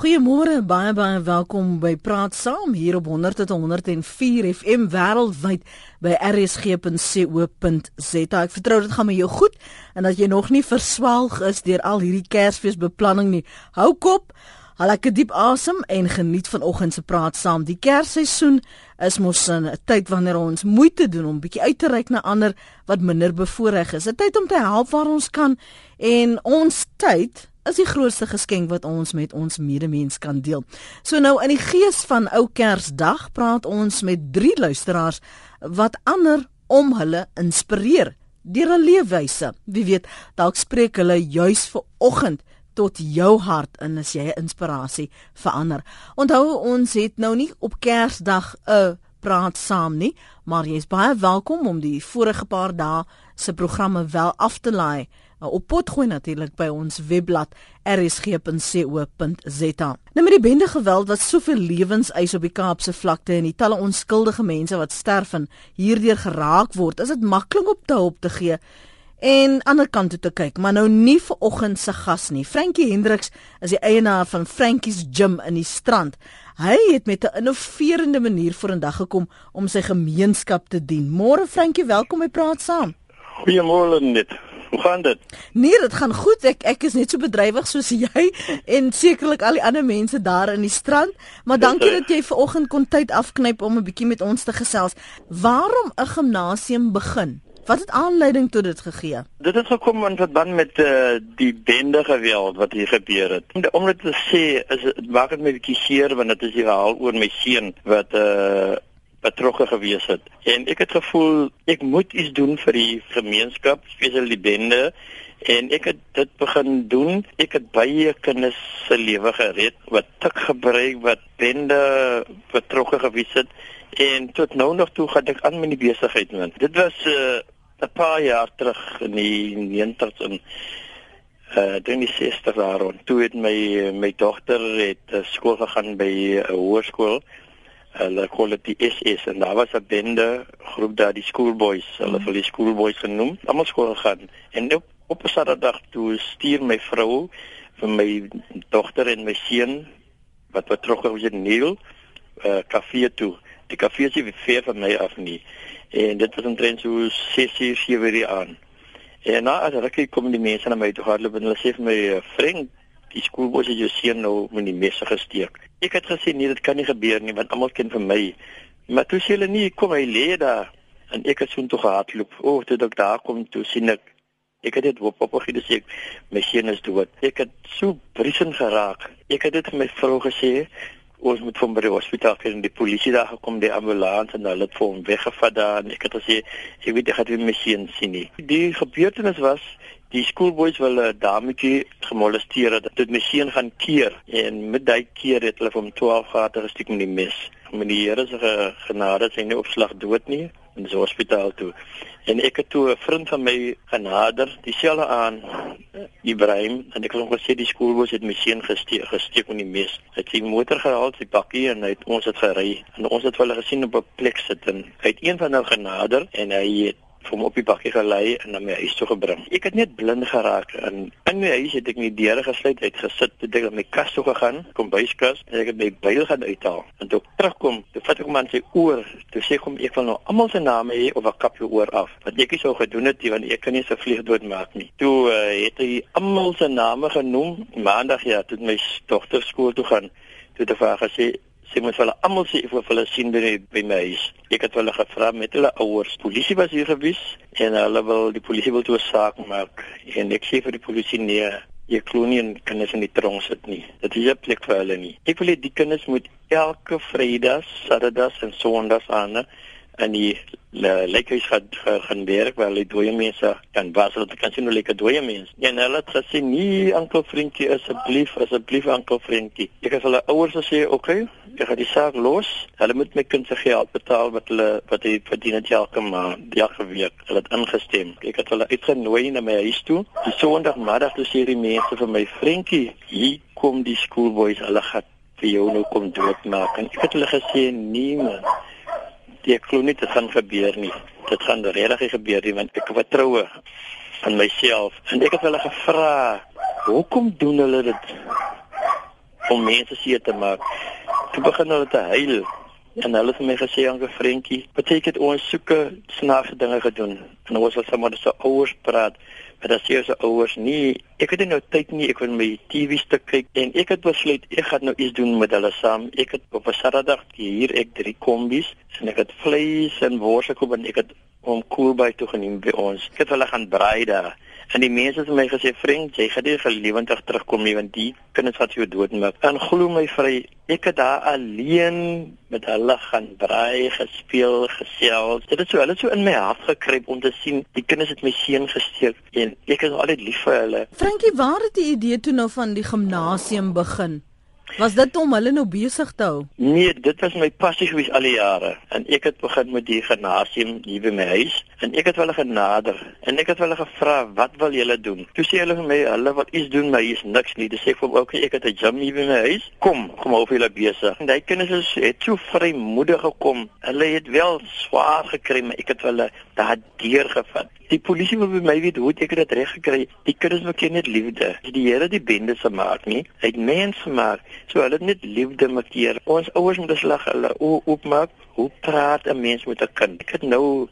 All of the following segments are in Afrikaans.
Goeiemôre, baie baie welkom by Praat Saam hier op 100.104 FM wêreldwyd by rsg.co.za. Ek vertrou dit gaan met jou goed en dat jy nog nie verswelg is deur al hierdie Kersfeesbeplanning nie. Hou kop, haal lekker diep asem en geniet vanoggend se Praat Saam. Die Kersseisoen is mos 'n tyd wanneer ons moeite doen om bietjie uit te reik na ander wat minder bevoordeel is. 'n Tyd om te help waar ons kan en ons tyd is die grootste geskenk wat ons met ons medemens kan deel. So nou in die gees van ou Kersdag praat ons met drie luisteraars wat ander om hulle inspireer deur 'n leefwyse. Wie weet, dalk spreek hulle juis vir oggend tot jou hart en as jy 'n inspirasie vir ander. Onthou ons het nou nie op Kersdag 'n praat saam nie, maar jy is baie welkom om die vorige paar dae se programme wel af te laai op potgooi natuurlik by ons webblad rsg.co.za. Nou met die bende geweld wat soveel lewens eis op die Kaapse vlakte en die talle onskuldige mense wat sterf en hierdeur geraak word, is dit maklik om te hulp te gee en ander kant toe te kyk, maar nou nie vir oggend se gas nie. Frankie Hendriks is die eienaar van Frankie's Gym in die Strand. Hy het met 'n innoverende manier vorendag gekom om sy gemeenskap te dien. Môre Frankie, welkom by Praat Saam. Goeiemôre net. Hoe gaan dit? Nee, dit gaan goed. Ek ek is net so bedrywig soos jy en sekerlik al die ander mense daar in die strand. Maar dankie dat jy ver oggend kon tyd afknyp om 'n bietjie met ons te gesels. Waarom 'n gimnasium begin? Wat het aanleiding tot dit gegee? Dit het gekom in verband met uh, die bende geweld wat hier gebeur het. Om dit te sê, is dit maak dit my bietjie seer want dit is die verhaal oor my seun wat 'n uh, betrokke gewees het. En ek het gevoel ek moet iets doen vir die gemeenskap, spesiaal die bende en ek het dit begin doen. Ek het baie kinders se lewe gered wat tik gebruik wat bende betrokke gewees het en tot nou nog toe gaan ek aan met die besigheid man. Dit was eh, 'n uh, paar jaar terug in die 90s en uh dan die 60 jaar rond. Toe het my my dogter het uh, skool gegaan by 'n uh, hoërskool hulle call dit die SS en daar was 'n bende groep daar die schoolboys hulle het mm. die schoolboys genoem almal skool gegaan en op op 'n saterdag toe stuur my vrou vir my dogter en my seun wat betrokke was in Neil uh, kafee toe. Die kafee is nie ver van my af nie. En dit was omtrent so 6 uur 7 uur aan en na as ek kom die mense na my toe hardloop en hulle sê vir my uh, vriend die skoolboos het jou seun nou met die messe gesteek. Ek het gesê nee, dit kan nie gebeur nie want almal ken vir my. Maar toe sê hulle nee, kom hy lê daar en ek het so toe gehardloop. O, oh, toe ek daar kom toe sien ek ek het dit op op gegee sê my seun is dood. Ek het so briesen geraak. Ek het dit vir my vrou gesê ons moet van by die hospitaal kry en die polisie daar gekom die ambulans en hulle het vir hom weggevat daar en ek het gesê ek weet ek gaan nie my seun sien nie. Die gebeurtenis was die skoolboys wil 'n dametjie gemolesteer het. Dit my seun gaan keer en met daai keer het hulle hom 12 gate gestiek met die mes. Met die Here se genade sy nie opslag dood nie in die hospitaal toe. En ek het toe 'n vriend van my genader, dieselfde aan Ibrahim, en ek het hom gesê die skoolboys het my seun gesteek, gesteek met die mes. Hy het sy motor gehaal, sy bakkie en hy het ons het gery. En ons het hulle gesien op 'n plek sit en hy het een van hulle genader en hy het vir hom op die bakkie gelei en na my huis toe gebring. Ek het net blind geraak en in my huis het ek nie deure gesluit uit gesit toe ek na my kas toe gegaan, kombuiskas en ek het my byl gaan uithaal. En toe terugkom, toe vat ek hom aan sy oor, toe sê kom ek van nou almal se name hê of 'n kap jou oor af. Wat ek nie sou gedoen het nie want ek kan nie se vlieg dood maak nie. Toe uh, het hy almal se name genoem. Maandag ja, toe my dogter skool toe gaan, toe het hy vir haar gesê sy moet hulle almal sê of hulle sien by by my huis. Ek het hulle gevra met hulle ouers. Polisie was hier gewees en hulle wil die polisie wil toe 'n saak maak. En ek sê vir die polisie nee, jy klonie en kinders in die tronk sit nie. Dit is 'n plek vir hulle nie. Ek wil hê die kinders moet elke Vrydag, Saterdag en Sondag aan in die lekkies gaan gaan werk waar hulle dooie mense kan was hulle kan sien hoe lekker dooie mense. En hulle het gesê nee, oom vriendjie asseblief, asseblief oom vriendjie. Ek het hulle ouers gesê, "Oké, okay, ek gaan die saak los. Hulle moet my kind se geld betaal wat hulle wat hy verdien het elke maand, elke week. Hulle het ingestem. Ek het hulle uitgenooi na my huis toe. Die Sondagmiddag toe sê die mense vir my vriendjie, "Hier kom die schoolboys, hulle gaan vir jou nou kom doodmaak." En ek het hulle gesê, "Nee man." Ek glo nie dit gaan gebeur nie. Dit gaan regtig gebeur nie want ek vertrou in myself. En ek het hulle gevra, "Hoekom doen hulle dit?" om mense seer te maak. Toe begin hulle te huil en hulle het my gesê aan 'n vriendjie, "Beteken ons soeke snaakse dinge gedoen." En ons was sommer so ouers praat Maar dat sê se ouers nie, ek het nou tyd nie, ek wil my TV stuk kyk en ek het besluit ek gaan nou iets doen met hulle saam. Ek het op 'n Saterdag hier ek drie kombies en ek het vleis en wors gekoop en ek het om koelby toe geneem by ons. Ek het hulle gaan braai daar. En die mense het my gesê, "Vriend, jy gaan nie gelewendig terugkom nie want die kinders wat jou doodmaak." En glo my vry, ek het daar alleen met hulle gaan braai, gespeel, gesels. Dit het so hulle so in my hart gekruip om te sien die kinders het my seun gesteek en ek is altyd lief vir hulle. Frankie, waar het die idee toe nou van die gimnasium begin? Was dit om hulle nou besig te hou? Nee, dit was my passie gewees al die jare. En ek het begin met die gimnasium hier by my huis en ek het hulle genader en ek het hulle gevra, "Wat wil julle doen?" Toe sê hulle vir my, "Hulle wil iets doen, maar hier's niks nie." Dis sê ek vir ook ek het 'n gym hier by my huis. Kom, kom op julle besig. En daai kinders is het so vrymoedig gekom. Hulle het wel swaar gekry, maar ek het hulle daardeur gevat. Die polisie wil by my weet hoe ek dit reg gekry. Die kinders wil ken net liefde. Die Here die bende se maak nie. Hy het mens gemaak. So hulle het net liefde markeer. Ons ouers moet slag hulle oopmaak. Hoe praat 'n mens met 'n kind? Ek het nou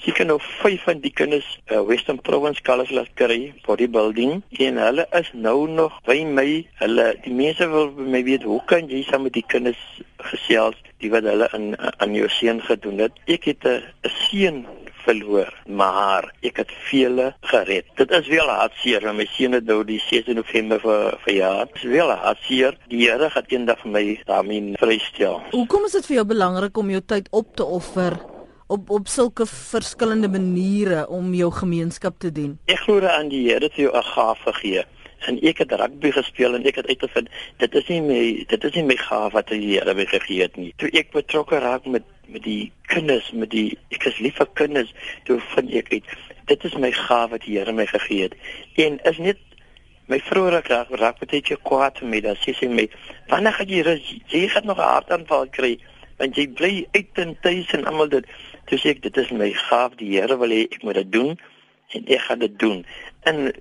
seker nou 5 van die kinders uh, Western Province College laat kry vir die building. En hulle is nou nog by my. Hulle die mense wil my weet hoe kan jy saam met die kinders gesels die wat hulle in aan jou seun gedoen het. Ek het 'n seun verloor, maar ek het vele gered. Dit is wel hartseer want my seun het nou die 6 November vir verjaar. Dit is wel hartseer. Die Here gaan eendag vir my daarmee vrystel. Hoekom is dit vir jou belangrik om jou tyd op te offer? op op sulke verskillende maniere om jou gemeenskap te dien. Ek glo aan die Here het jou 'n gawe gegee en ek het rugby gespeel en ek het uitgevind dit is nie my dit is nie my gawe wat die Here my gegee het nie. Toe ek betrokke raak met met die kinders, met die ek is lief vir kinders, toe vind ek uit dit is my gawe wat die Here my gegee het. En is net my vrou raak raak baie keer kwaad met my, dan sê sy my, "Wanneer gaan jy rus? Jy gaan nog 'n hartaanval kry." Want jy bly uit en tuis en almal dit. Toe sê ek dit is my gawe, die Here wil hê ek moet dit doen en ek gaan dit doen. En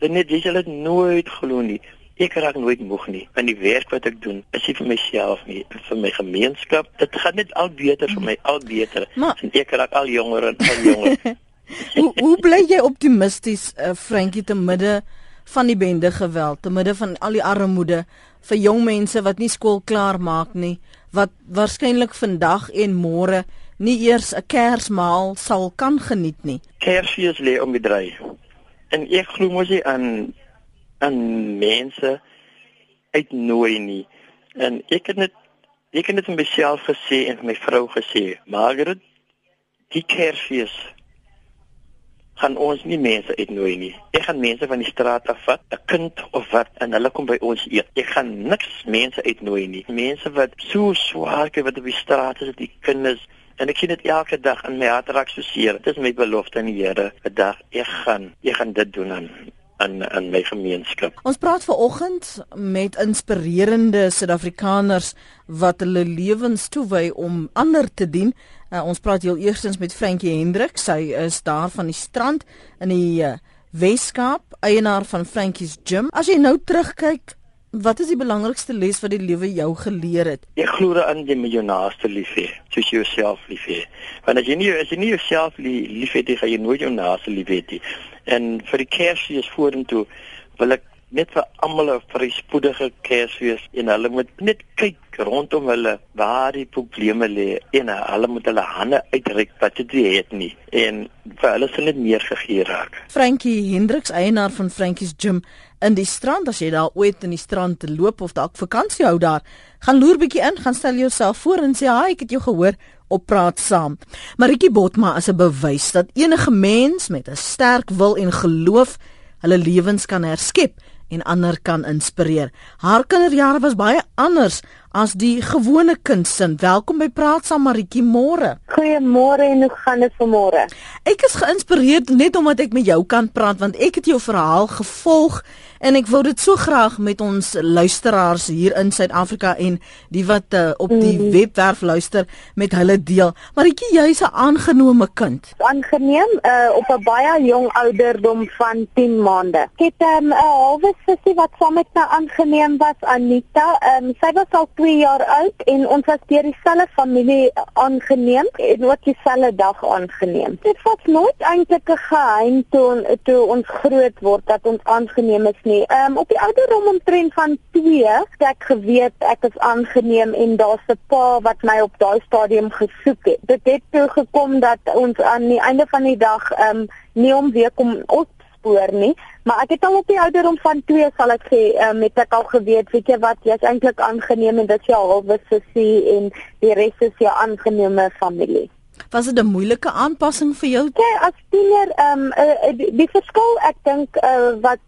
net jy sal dit nooit glo nie. Ek raak nooit moeg nie. In die werk wat ek doen, is nie vir myself nie, vir my gemeenskap. Dit gaan net al beter vir my, al beter. Maar, en ek raak al jonger en al jonger. hoe hoe bly jy optimisties, uh, Frankie te midde van die bende geweld, te midde van al die armoede vir jong mense wat nie skool klaar maak nie, wat waarskynlik vandag en môre nie eers 'n Kersmaal sal kan geniet nie. Kersfees lê om die draai. En ek glo mos jy aan aan mense uitnooi nie. En ek het net ek het net vir myself gesê en my vrou gesê, Margaret, die Kersfees gaan ons nie mense uitnooi nie. Ek gaan mense van die straat af vat, 'n kind of wat en hulle kom by ons eet. Ek gaan niks mense uitnooi nie. Mense wat so swaar kry wat op die straat is, die kinders en ek sien dit elke dag in my hart raak so seer. Dit is my belofte aan die Here, 'n dag ek gaan ek gaan dit doen aan in in my gemeenskap. Ons praat ver oggend met inspirerende Suid-Afrikaners wat hulle lewens toewy om ander te dien. Uh, ons praat heel eerstens met Frankie Hendrik. Sy is daar van die strand in die uh, Weskaap, eienaar van Frankie's Gym. As jy nou terugkyk, wat is die belangrikste les wat die lewe jou geleer het? Ek glo aan jy moet jou naaste lief hê, soos jouself lief hê. Want as jy nie as jy nie jouself lief het, gaan jy nooit jou naaste lief hê nie. En vir die Kersfees vorentoe wil ek net vir almal 'n voorspoedige Kersfees en hulle moet net kyk rondom hulle waar die probleme lê en hulle moet hulle hande uitreik wat dit het nie en vir hulle sal dit meer gegee raak. Frankie Hendriks eienaar van Frankie's Gym in die strand as jy daar ooit in die strand te loop of dalk vakansie hou daar, gaan loer bietjie in, gaan stel jouself voor en sê, "Haai, ek het jou gehoor." op praat saam. Maritjie Botma is 'n bewys dat enige mens met 'n sterk wil en geloof hulle lewens kan herskep en ander kan inspireer. Haar kinderjare was baie anders as die gewone kindsin. Welkom by Praat saam Maritjie môre. Goeiemôre en hoe gaan dit vanmôre? Ek is geïnspireerd net omdat ek met jou kan praat want ek het jou verhaal gevolg En ek wou dit so graag met ons luisteraars hier in Suid-Afrika en die wat uh, op die mm. webwerf luister met hulle deel. Maritjie, jy's 'n aangenome kind. Aangeneem uh, op 'n baie jong ouderdom van 10 maande. Ek het ehm, 'n um, halwe sussie wat saam met my aangeneem was, Anita. Um, sy was al 2 jaar oud en ons was deur dieselfde familie aangeneem en ook dieselfde dag aangeneem. Dit was nooit eintlik 'n geheim toe toe ons groot word dat ons aangeneem is nie. Ehm um, op die ouderdom omtrent van 2 het ek geweet ek is aangeneem en daar's 'n pa wat my op daai stadium gesoek het. Dit het toe gekom dat ons aan die einde van die dag ehm um, nie om weer kom opspoor nie, maar ek het al op die ouderdom van 2 sal ek sê ehm um, het ek al geweet, weet jy wat, jy's eintlik aangeneem en dit is jou halwe sussie en die res is jou aangeneme familie. Was dit 'n moeilike aanpassing vir jou? Ja, as tiener, ehm um, uh, die, die verskil ek dink uh, wat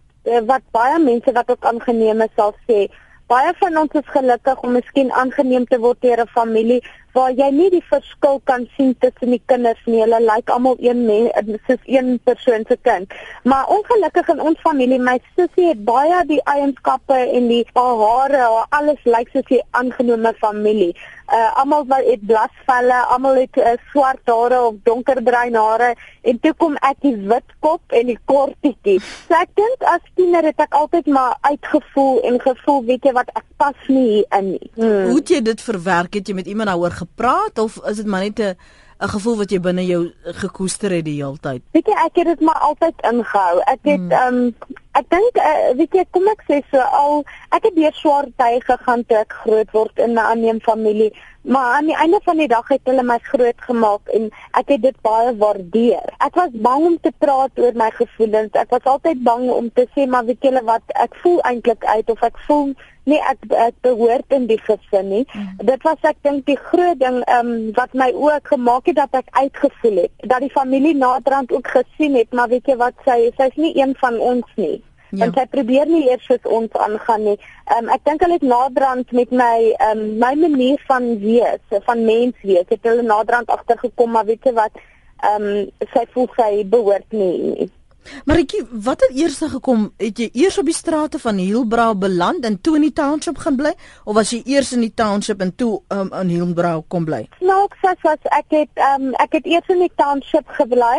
wat baie mense wat ook aangeneem is sal sê, baie van ons is gelukkig om miskien aangeneem te word deur 'n familie waar jy nie die verskil kan sien tussen die kinders nie. Hulle lyk like almal een mens, soos een persoon se kind. Maar ongelukkig in ons familie, my sussie het baie die eienskappe en die hare, alles lyk like soos 'n aangenome familie uh, almal wat het blasvelle, almal het uh, swart hare of donkerbruin hare en toe kom ek die wit kop en die kortetjie. So ek dink as tiener het ek altyd maar uitgevoel en gevoel weet jy wat ek pas nie hier in nie. Hmm. Hoe het jy dit verwerk? Het jy met iemand daaroor gepraat of is dit maar net 'n 'n gevoel wat jy binne jou gekoester het die hele tyd? Weet jy ek het dit maar altyd ingehou. Ek het hmm. ehm um, ek dink uh, weet jy kom ek sê so al ek het deur swaar tye gegaan toe ek groot word in 'n aanneem familie Maar aan die einde van die dag het hulle my groot gemaak en ek het dit baie waardeer. Ek was bang om te praat oor my gevoelens. Ek was altyd bang om te sê maar weet julle wat ek voel eintlik uit of ek voel nee ek ek behoort in die gesin nie. Mm. Dit was ek dink die groot ding um, wat my ook gemaak het dat ek uitgevoel het. Dat die familie naderhand ook gesien het maar weet jy wat sy sy's nie een van ons nie. Ja. Want sy probeer nie eers vir ons aangaan nie. Ehm um, ek dink hulle het naderhand met my ehm um, my manier van wees, van mens wees, het hulle naderhand agtergekom maar weet jy wat ehm um, sy voel sy behoort nie. Maritjie, wat het eers gekom? Het jy eers op die strate van Hielbrau beland en toe in die township gaan bly of was jy eers in die township en toe um, in Hielbrau kom bly? Nou, ek sê was ek het ehm um, ek het eers in die township gebly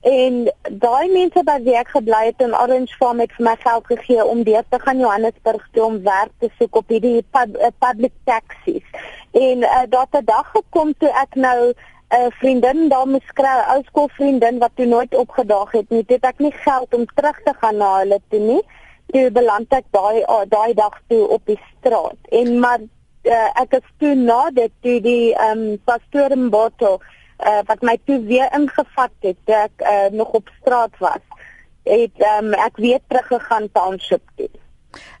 En daai mense wat wie ek gebly het in Orange Farm het vir my geld gegee om deur te gaan Johannesburg toe om werk te soek op hierdie pub, uh, public taxis. En uh, daar het 'n dag gekom toe ek nou 'n uh, vriendin daar moes kry, ou skoolvriendin wat toe nooit opgedaag het nie. Dit ek nie geld om terug te gaan na hulle toe nie. Toe beland ek daai uh, daai dag toe op die straat. En maar uh, ek het toe na dit toe die ehm um, pastoor in Botto uh, wat my toe weer ingevat het toe ek uh, nog op straat was het um, ek weer teruggegaan township toe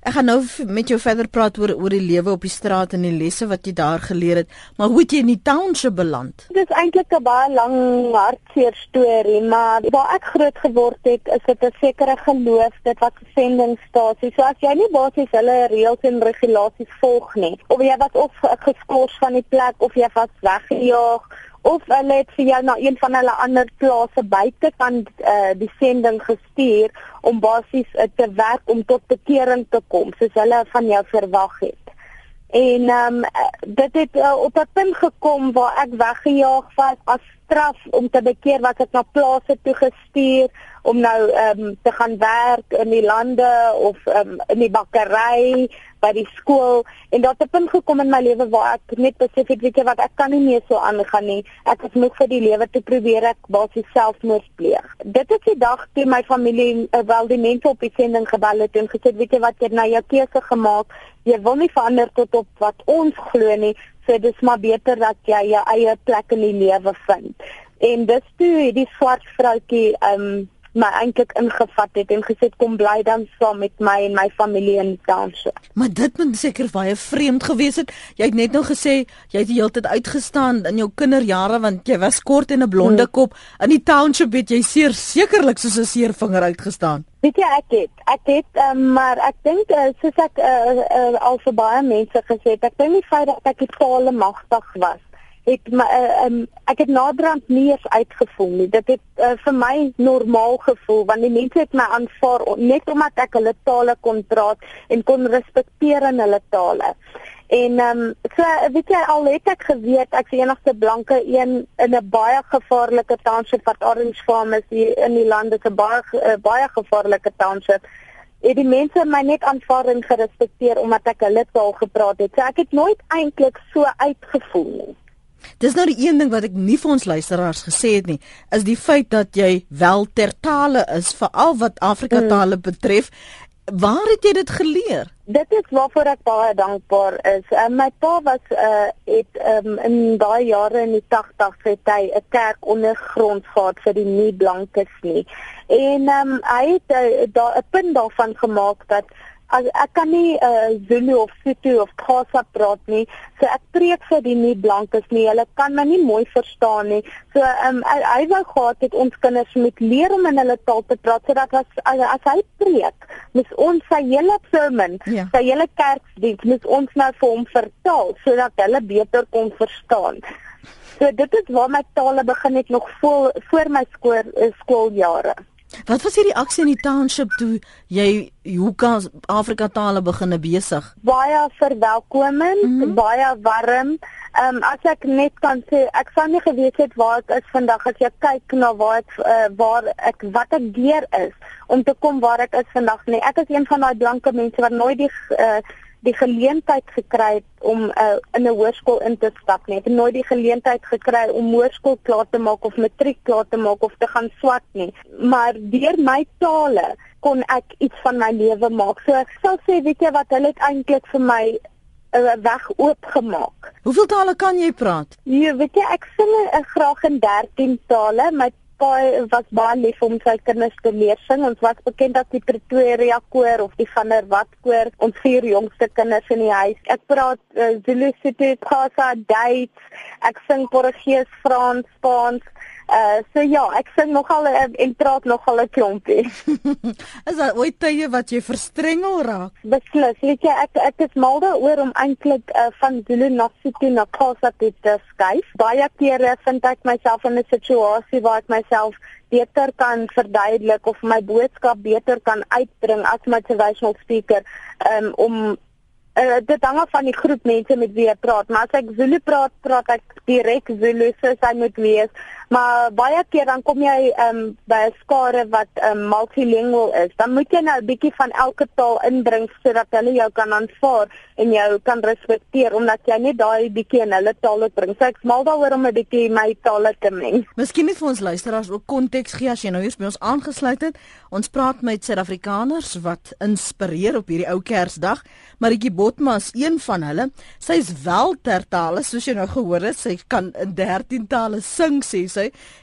Ek gaan nou met jou verder praat oor oor die lewe op die straat en die lesse wat jy daar geleer het, maar hoe het jy in die township beland? Dit is eintlik 'n baie lang hartseer storie, maar waar ek groot geword het, is dit 'n sekere geloof, dit was 'n sendingstasie. So as jy nie basies hulle reëls en regulasies volg nie, of jy was of geskort van die plek of jy was weggejaag of hulle het vir jou na een van hulle ander plase buite kan uh, die sending gestuur om basies uh, te werk om tot bekering te kom soos hulle van jou verwag het. En ehm um, dit het uh, op 'n punt gekom waar ek weggejaag was as straf om te bekeer wat ek na plase toe gestuur om nou ehm um, te gaan werk in die lande of ehm um, in die bakkery by die skool. En daar het 'n punt gekom in my lewe waar ek net besef het weet jy wat ek kan nie meer so aangaan nie. Ek is moeg vir die lewe te probeer ek basies selfmoord pleeg. Dit is die dag toe my familie uh, wel die mense op die sending gebel het en gesê weet jy wat jy nou jou keuse gemaak. Jy wil nie verander tot op wat ons glo nie so dis maar beter dat jy jou eie plek in die lewe vind en dis toe die swart vroutjie um my eintlik ingevat het en gesê kom bly dan saam met my en my familie in township. Maar dit moet seker baie vreemd gewees het. Jy het net nou gesê jy het die hele tyd uitgestaan in jou kinderjare want jy was kort en 'n blonde hmm. kop. In die township het jy seer sekerlik soos 'n seer vinger uitgestaan. Weet jy ek het ek het um, maar ek dink uh, soos ek uh, uh, al vir baie mense gesê het ek dink nie feit dat ek totale magtig was het my uh, um, ek het naderhand nie eens uitgevoel nie. Dit het uh, vir my normaal gevoel want die mense het my aanvaar net omdat ek hulle tale kon praat en kon respekteer in hulle tale. En ehm um, so weet jy al het ek geweet ek is die enigste blanke een in 'n baie gevaarlike township wat Orange Farm is hier in die land is 'n baie uh, baie gevaarlike township. Het die mense my net aanvaar en gerespekteer omdat ek hulle taal gepraat het. So ek het nooit eintlik so uitgevoel nie. Dis nou die een ding wat ek nie vir ons luisteraars gesê het nie, is die feit dat jy wel ter tale is veral wat Afrika hmm. tale betref Waar het jy dit geleer? Dit is waarvoor ek baie dankbaar is. Uh, my pa was uh het um, in daai jare in die 80's het hy 'n kerk ondergrond gehad vir die nie blankes nie. En um, hy het uh, daar 'n punt daarvan gemaak dat as ek kan nie uh, Zulu of Sotho of Xhosa praat nie. So ek preek vir die nie blankes nie. Hulle kan my nie mooi verstaan nie. So um, hy wou gehad het ons kinders moet leer om in hulle taal te praat sodat as, as as hy preek, moet ons sy hele sermon, ja. sy hele kerkdiens moet ons nou vir hom vertaal sodat hulle beter kon verstaan. So dit is waar my tale begin het nog voor voor my skool skooljare. Wat was hierdie aksie in die township toe jy Hoeka Afrika tale beginne besig? Baie verwelkomend, mm -hmm. baie warm. Ehm um, as ek net kan sê, ek sou nie geweet het waar ek is vandag as jy kyk na waar ek uh, waar ek wat ek deur is om te kom waar ek is vandag nie. Ek is een van daai blanke mense wat nooit die uh, die geleentheid gekry het om uh, in 'n hoërskool in te stap nie. Ek het nooit die geleentheid gekry om hoërskool klaar te maak of matriek klaar te maak of te gaan swat nie. Maar deur my tale kon ek iets van my lewe maak. So ek sal sê weet jy wat hulle het eintlik vir my 'n uh, weg oopgemaak. Hoeveel tale kan jy praat? Ja, weet jy ek sing uh, graag in 13 tale. My pa was baie lief om sy kinders te leer sing. Ons was bekend as die Pretoria koor of die van der Walt koor. Ons vier jongste kinders in die huis. Ek praat uh, Zulu, Sotho, Xhosa, Duits. Ek sing Portugees, Frans, Spaans. Uh so ja, ek sing nogal uh, en praat nogal 'n klompie. is daar ooit tye wat jy verstrengel raak? Beslis, weet jy ek ek is mal daaroor om eintlik uh, van Zulu na Sotho na Xhosa te skuif. Baie kere vind ek myself in 'n situasie waar ek myself beter kan verduidelik of my boodskap beter kan uitbring as my motivational speaker um, om uh, dit hang af van die groep mense met wie ek praat, maar as ek Zulu praat, praat ek direk Zulu soos hy moet wees. Maar baie keer dan kom jy um, by 'n skare wat um, multilingual is. Dan moet jy nou 'n bietjie van elke taal inbring sodat hulle jou kan aanvaar en jou kan respekteer omdat jy net daai bietjie in hulle taal bring. So ek smal daaroor om 'n bietjie my taal te meng. Miskien net vir ons luisteraars ook konteks gee as jy nou hier by ons aangesluit het. Ons praat met Suid-Afrikaners wat inspireer op hierdie ou Kersdag. Maritjie Botma is een van hulle. Sy is wel ter tale soos jy nou gehoor het. Sy kan in 13 tale sing sy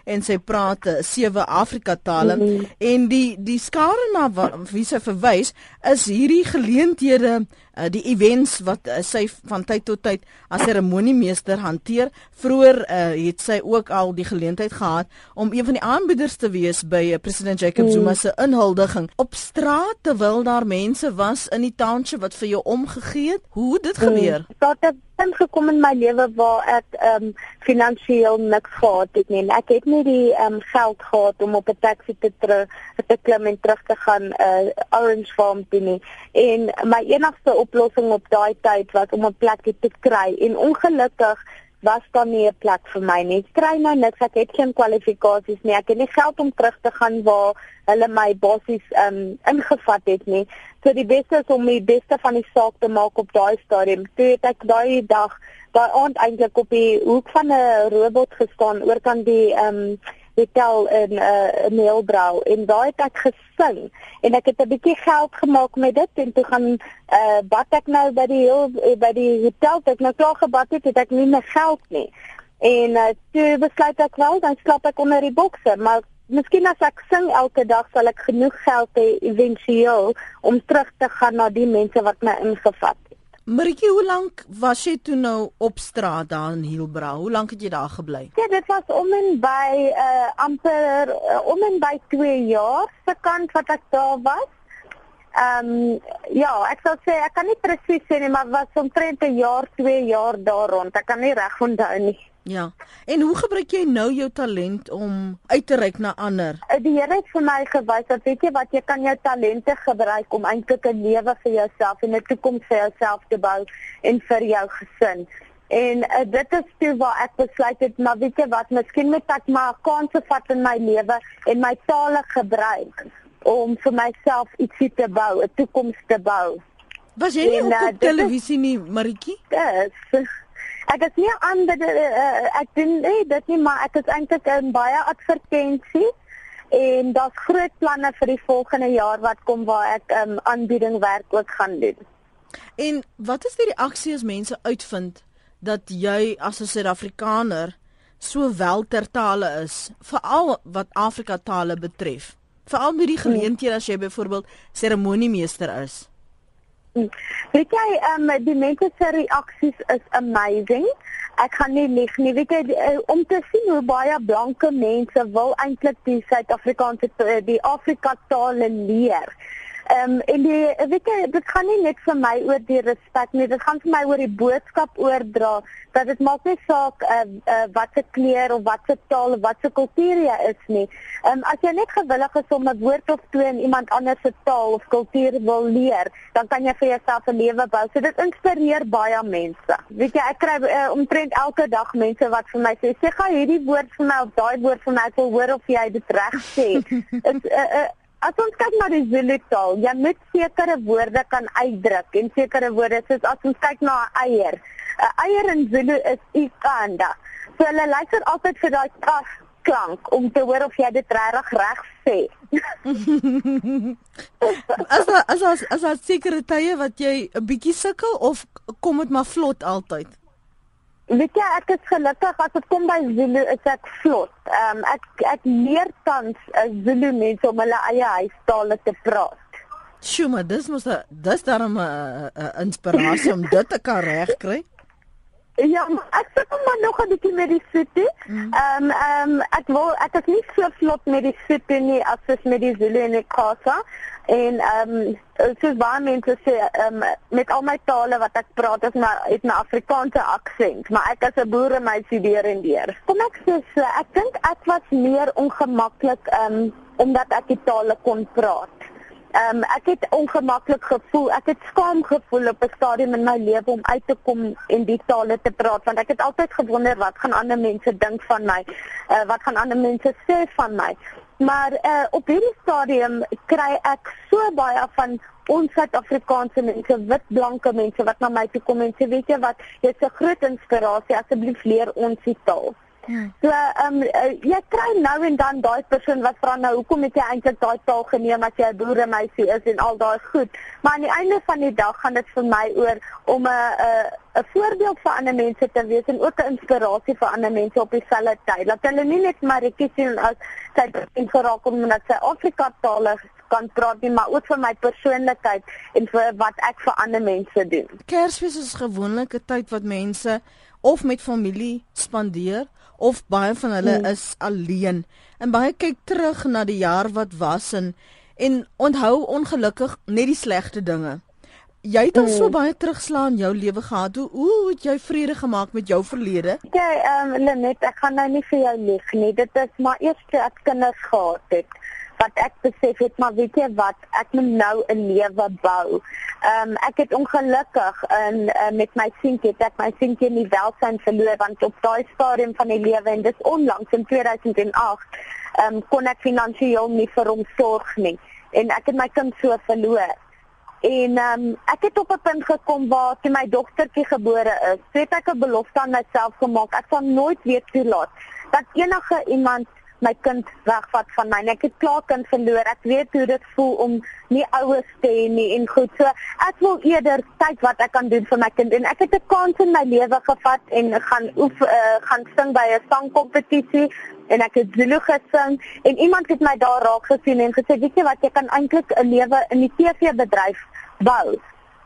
en sy praat eh, sewe Afrika tale mm -hmm. en die die skare na wie sy verwys is hierdie geleenthede uh, die events wat uh, sy van tyd tot tyd as seremoniemeester hanteer. Vroeger uh, het sy ook al die geleentheid gehad om een van die aanbieders te wees by uh, president Jacob Zuma se inhuldiging op straat terwyl daar mense was in die township wat vir jou omgegee het. Hoe dit gebeur? Dit het ingekom in my lewe waar ek ehm um, finansiëel niks gehad het nie. Ek het nie die ehm um, geld gehad om op 'n taxi te terug te klim en terug te gaan uh Orange Farm toe nie. En my enigste oplossing op daai tyd was om 'n plek te kry en ongelukkig was daar nie 'n plek vir my nie. Ek kry nou niks, ek het geen kwalifikasies nie. Ek het nie geld om terug te gaan waar hulle my basies um ingevat het nie. So die beste is om die beste van die saak te maak op daai stadium. Toe het ek daai dag, daai aand eintlik op die hoek van 'n robot gestaan oor kan die um hotel in 'n uh, Meelbrau en daai het ek gesing en ek het 'n bietjie geld gemaak met dit en toe gaan uh, bad ek nou by die heel, by die hotel het nou klaar gebad het, het ek nie meer geld nie. En uh, toe besluit ek wel dan slaap ek onder die bokse, maar miskien as ek sing elke dag sal ek genoeg geld hê eventueel om terug te gaan na die mense wat my ingevat Maritjie, hoe lank was jy toe nou op straat daar in Hielbra? Hoe lank het jy daar gebly? Ja, dit was om en by uh amper uh, om en by 2 jaar se kant wat ek daar was. Ehm um, ja, ek sou sê ek kan nie presies sê nie, maar was omtrent 'n jaar, 2 jaar daar rond. Ek kan nie reg onthou nie. Ja. En hoe gebruik jy nou jou talent om uit te reik na ander? Eh, die Here het vir my gewys dat weet jy wat jy kan jou talente gebruik om eintlik 'n lewe vir jouself en 'n toekoms vir jouself te bou en vir jou gesin. En uh, dit is toe waar ek besluit het, maar weet jy wat, miskien moet ek maar kanse vat in my lewe en my tale gebruik om vir myself ietsie te bou, 'n toekoms te bou. Was jy nie en, op, uh, televisie nie, Maritjie? Dis Ek is nie aan dit uh, ek doen nee, dit nie, maar ek is eintlik in baie advertensie en daar's groot planne vir die volgende jaar wat kom waar ek um, aanbieding werk ook gaan doen. En wat is die reaksie as mense uitvind dat jy as 'n Suid-Afrikaner so wel ter tale is, veral wat Afrika tale betref? Veral met die geleenthede as jy byvoorbeeld seremoniemeester is. Weet jy, um, die mense se reaksies is amazing. Ek gaan nie lieg nie. Weet jy, uh, om te sien hoe baie blanke mense wil eintlik die Suid-Afrikaanse eh, die Afrika tale leer. Ehm um, en die weet jy dit gaan nie net vir my oor die respek nie, dit gaan vir my oor die boodskap oordra dat dit maak nie saak uh, uh, wat se kleur of wat se taal of wat se kultuur jy is nie. Ehm um, as jy net gewillig is om 'n woord of twee in iemand anders se taal of kultuur wil leer, dan kan jy vir jouself 'n lewe bou. So dit inspireer baie mense. Weet jy, ek kry uh, omtrent elke dag mense wat vir my sê, "Sê gou hierdie woord vir my of daai woord vir my, ek wil hoor of jy dit reg sê." Is 'n uh, uh, As ons kyk na die Zulu taal, jy moet sekere woorde kan uitdruk en sekere woorde soos as ons kyk na 'n eier. 'n Eier in Zulu is ikanda. So hulle luister altyd vir daai kas klank om te hoor of jy dit regtig reg sê. as as as as sekere tye wat jy 'n bietjie sukkel of kom dit maar vlot altyd? Weet jy ek is gelukkig as dit kom by Zulu is ek vlot. Ehm um, ek ek leer tans uh, Zulu mense om hulle eie huistale te praat. Sjoe, maar dis mos dis daarom 'n inspirasie om dit te kan regkry. Ja, ek sê maar nog 'n bietjie met die city. Mm. Ehm um, ehm um, ek wil ek is nie so vlot met die city nie as met die Zulu en die Xhosa. En ehm um, soos baie mense sê, ehm um, met al my tale wat ek praat is maar het 'n Afrikaanse aksent, maar ek is 'n boeremeisie deur en deur. Kom ek sê so, ek dink ek was meer ongemaklik ehm um, omdat ek die tale kon praat. Ehm um, ek het ongemaklik gevoel. Ek het skaam gevoel op 'n stadium in my lewe om uit te kom en die tale te praat want ek het altyd gewonder wat gaan ander mense dink van my? Uh, wat gaan ander mense sê van my? Maar uh, op hierdie stadium kry ek so baie van ons Suid-Afrikaanse mense, wit blanke mense wat na my toe kom en sê weet jy wat, jy's 'n groot inspirasie, asseblief leer ons die taal. So ehm um, uh, jy kry nou en dan daai persoon wat vra nou hoekom het jy eintlik daai taal geneem as jy 'n boeremeisie is en al daai goed. Maar aan die einde van die dag gaan dit vir my oor om 'n 'n 'n voorbeeld vir ander mense te wees en ook 'n inspirasie vir ander mense op dieselfde tyd. Dat hulle nie net maar ek sien as sy in geraak om net sy Afrika taal kan praat nie, maar ook vir my persoonlikheid en vir wat ek vir ander mense doen. Kersfees is 'n tyd wat mense of met familie spandeer of baie van hulle hmm. is alleen en baie kyk terug na die jaar wat was en en onthou ongelukkig net die slegte dinge. Jy het al so hmm. baie terugslaan in jou lewe gehad. Hoe hoe het jy vrede gemaak met jou verlede? Ja, ehm um, Lenet, ek gaan nou nie vir jou lieg nie. Dit is maar eers toe ek kinders gehad het wat ek besef het maar weet jy wat ek moet nou 'n lewe bou. Ehm um, ek het ongelukkig in uh, met my seentjie het ek my seentjie nie welsyn verloor want op daai stadium van die lewe en dis onlangs in 2008 ehm um, kon ek finansiëel nie vir hom sorg nie en ek het my kind so verloor. En ehm um, ek het op 'n punt gekom waar toe my dogtertjie gebore is, het ek 'n belofte aan myself gemaak. Ek sal nooit weer toelaat dat enige iemand my kind wegvat van my. Ek het klaar kind verloor. Ek weet hoe dit voel om nie ouers te hê nie en goed. So ek wil eerder kyk wat ek kan doen vir my kind en ek het 'n kans in my lewe gevat en gaan oef uh, gaan sing by 'n sangkompetisie en ek het Zulu gesing en iemand het my daar raak gesien en gesê weet jy wat jy kan eintlik 'n lewe in die TV bedryf bou.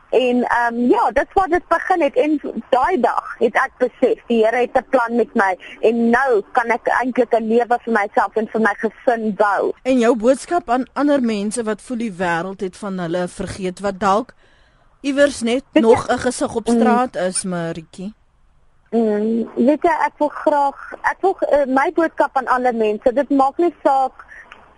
En ehm um, ja, dit was dit begin het en daai dag het ek besef die Here het 'n plan met my en nou kan ek eintlik 'n lewe vir myself en vir my gesin bou. En jou boodskap aan ander mense wat voel die wêreld het van hulle vergeet wat dalk iewers net nog 'n gesig op straat is, Maritjie. Mm, weet jy ek wil graag ek wil uh, my boodskap aan alle mense. Dit maak nie saak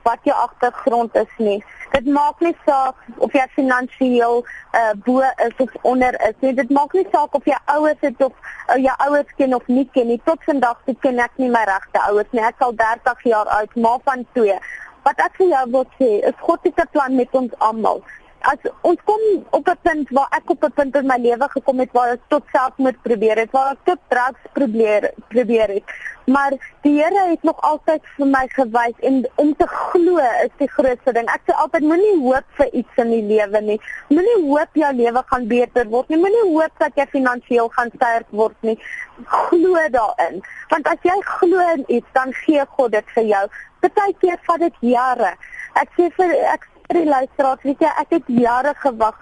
wat jou agtergrond is nie. Dit maak nie saak of jy finansiëel uh, bo is of onder is nie. Dit maak nie saak of jy ouers het of uh, jou ouers ken of nie ken nie. Tot vandag toe ken ek nie my regte ouers nie. Ek al 30 jaar oud, ma van twee. Wat ek vir jou wil sê, is God se plan met ons almal as ons kom op 'n punt waar ek op 'n punt in my lewe gekom het waar ek tot selfmoord probeer het, waar ek tot drugs probeer probeer het. Maar die Here het nog altyd vir my gewys en om te glo is die grootste ding. Ek sê altyd moenie hoop vir iets in die lewe nie. Moenie hoop jou lewe gaan beter word nie. Moenie hoop dat jy finansiëel gaan sterk word nie. Glo daarin. Want as jy glo in iets, dan gee God dit vir jou. Partykeer vat dit jare. Ek sê vir ek vir die luisteraars, weet jy, ek het jare gewag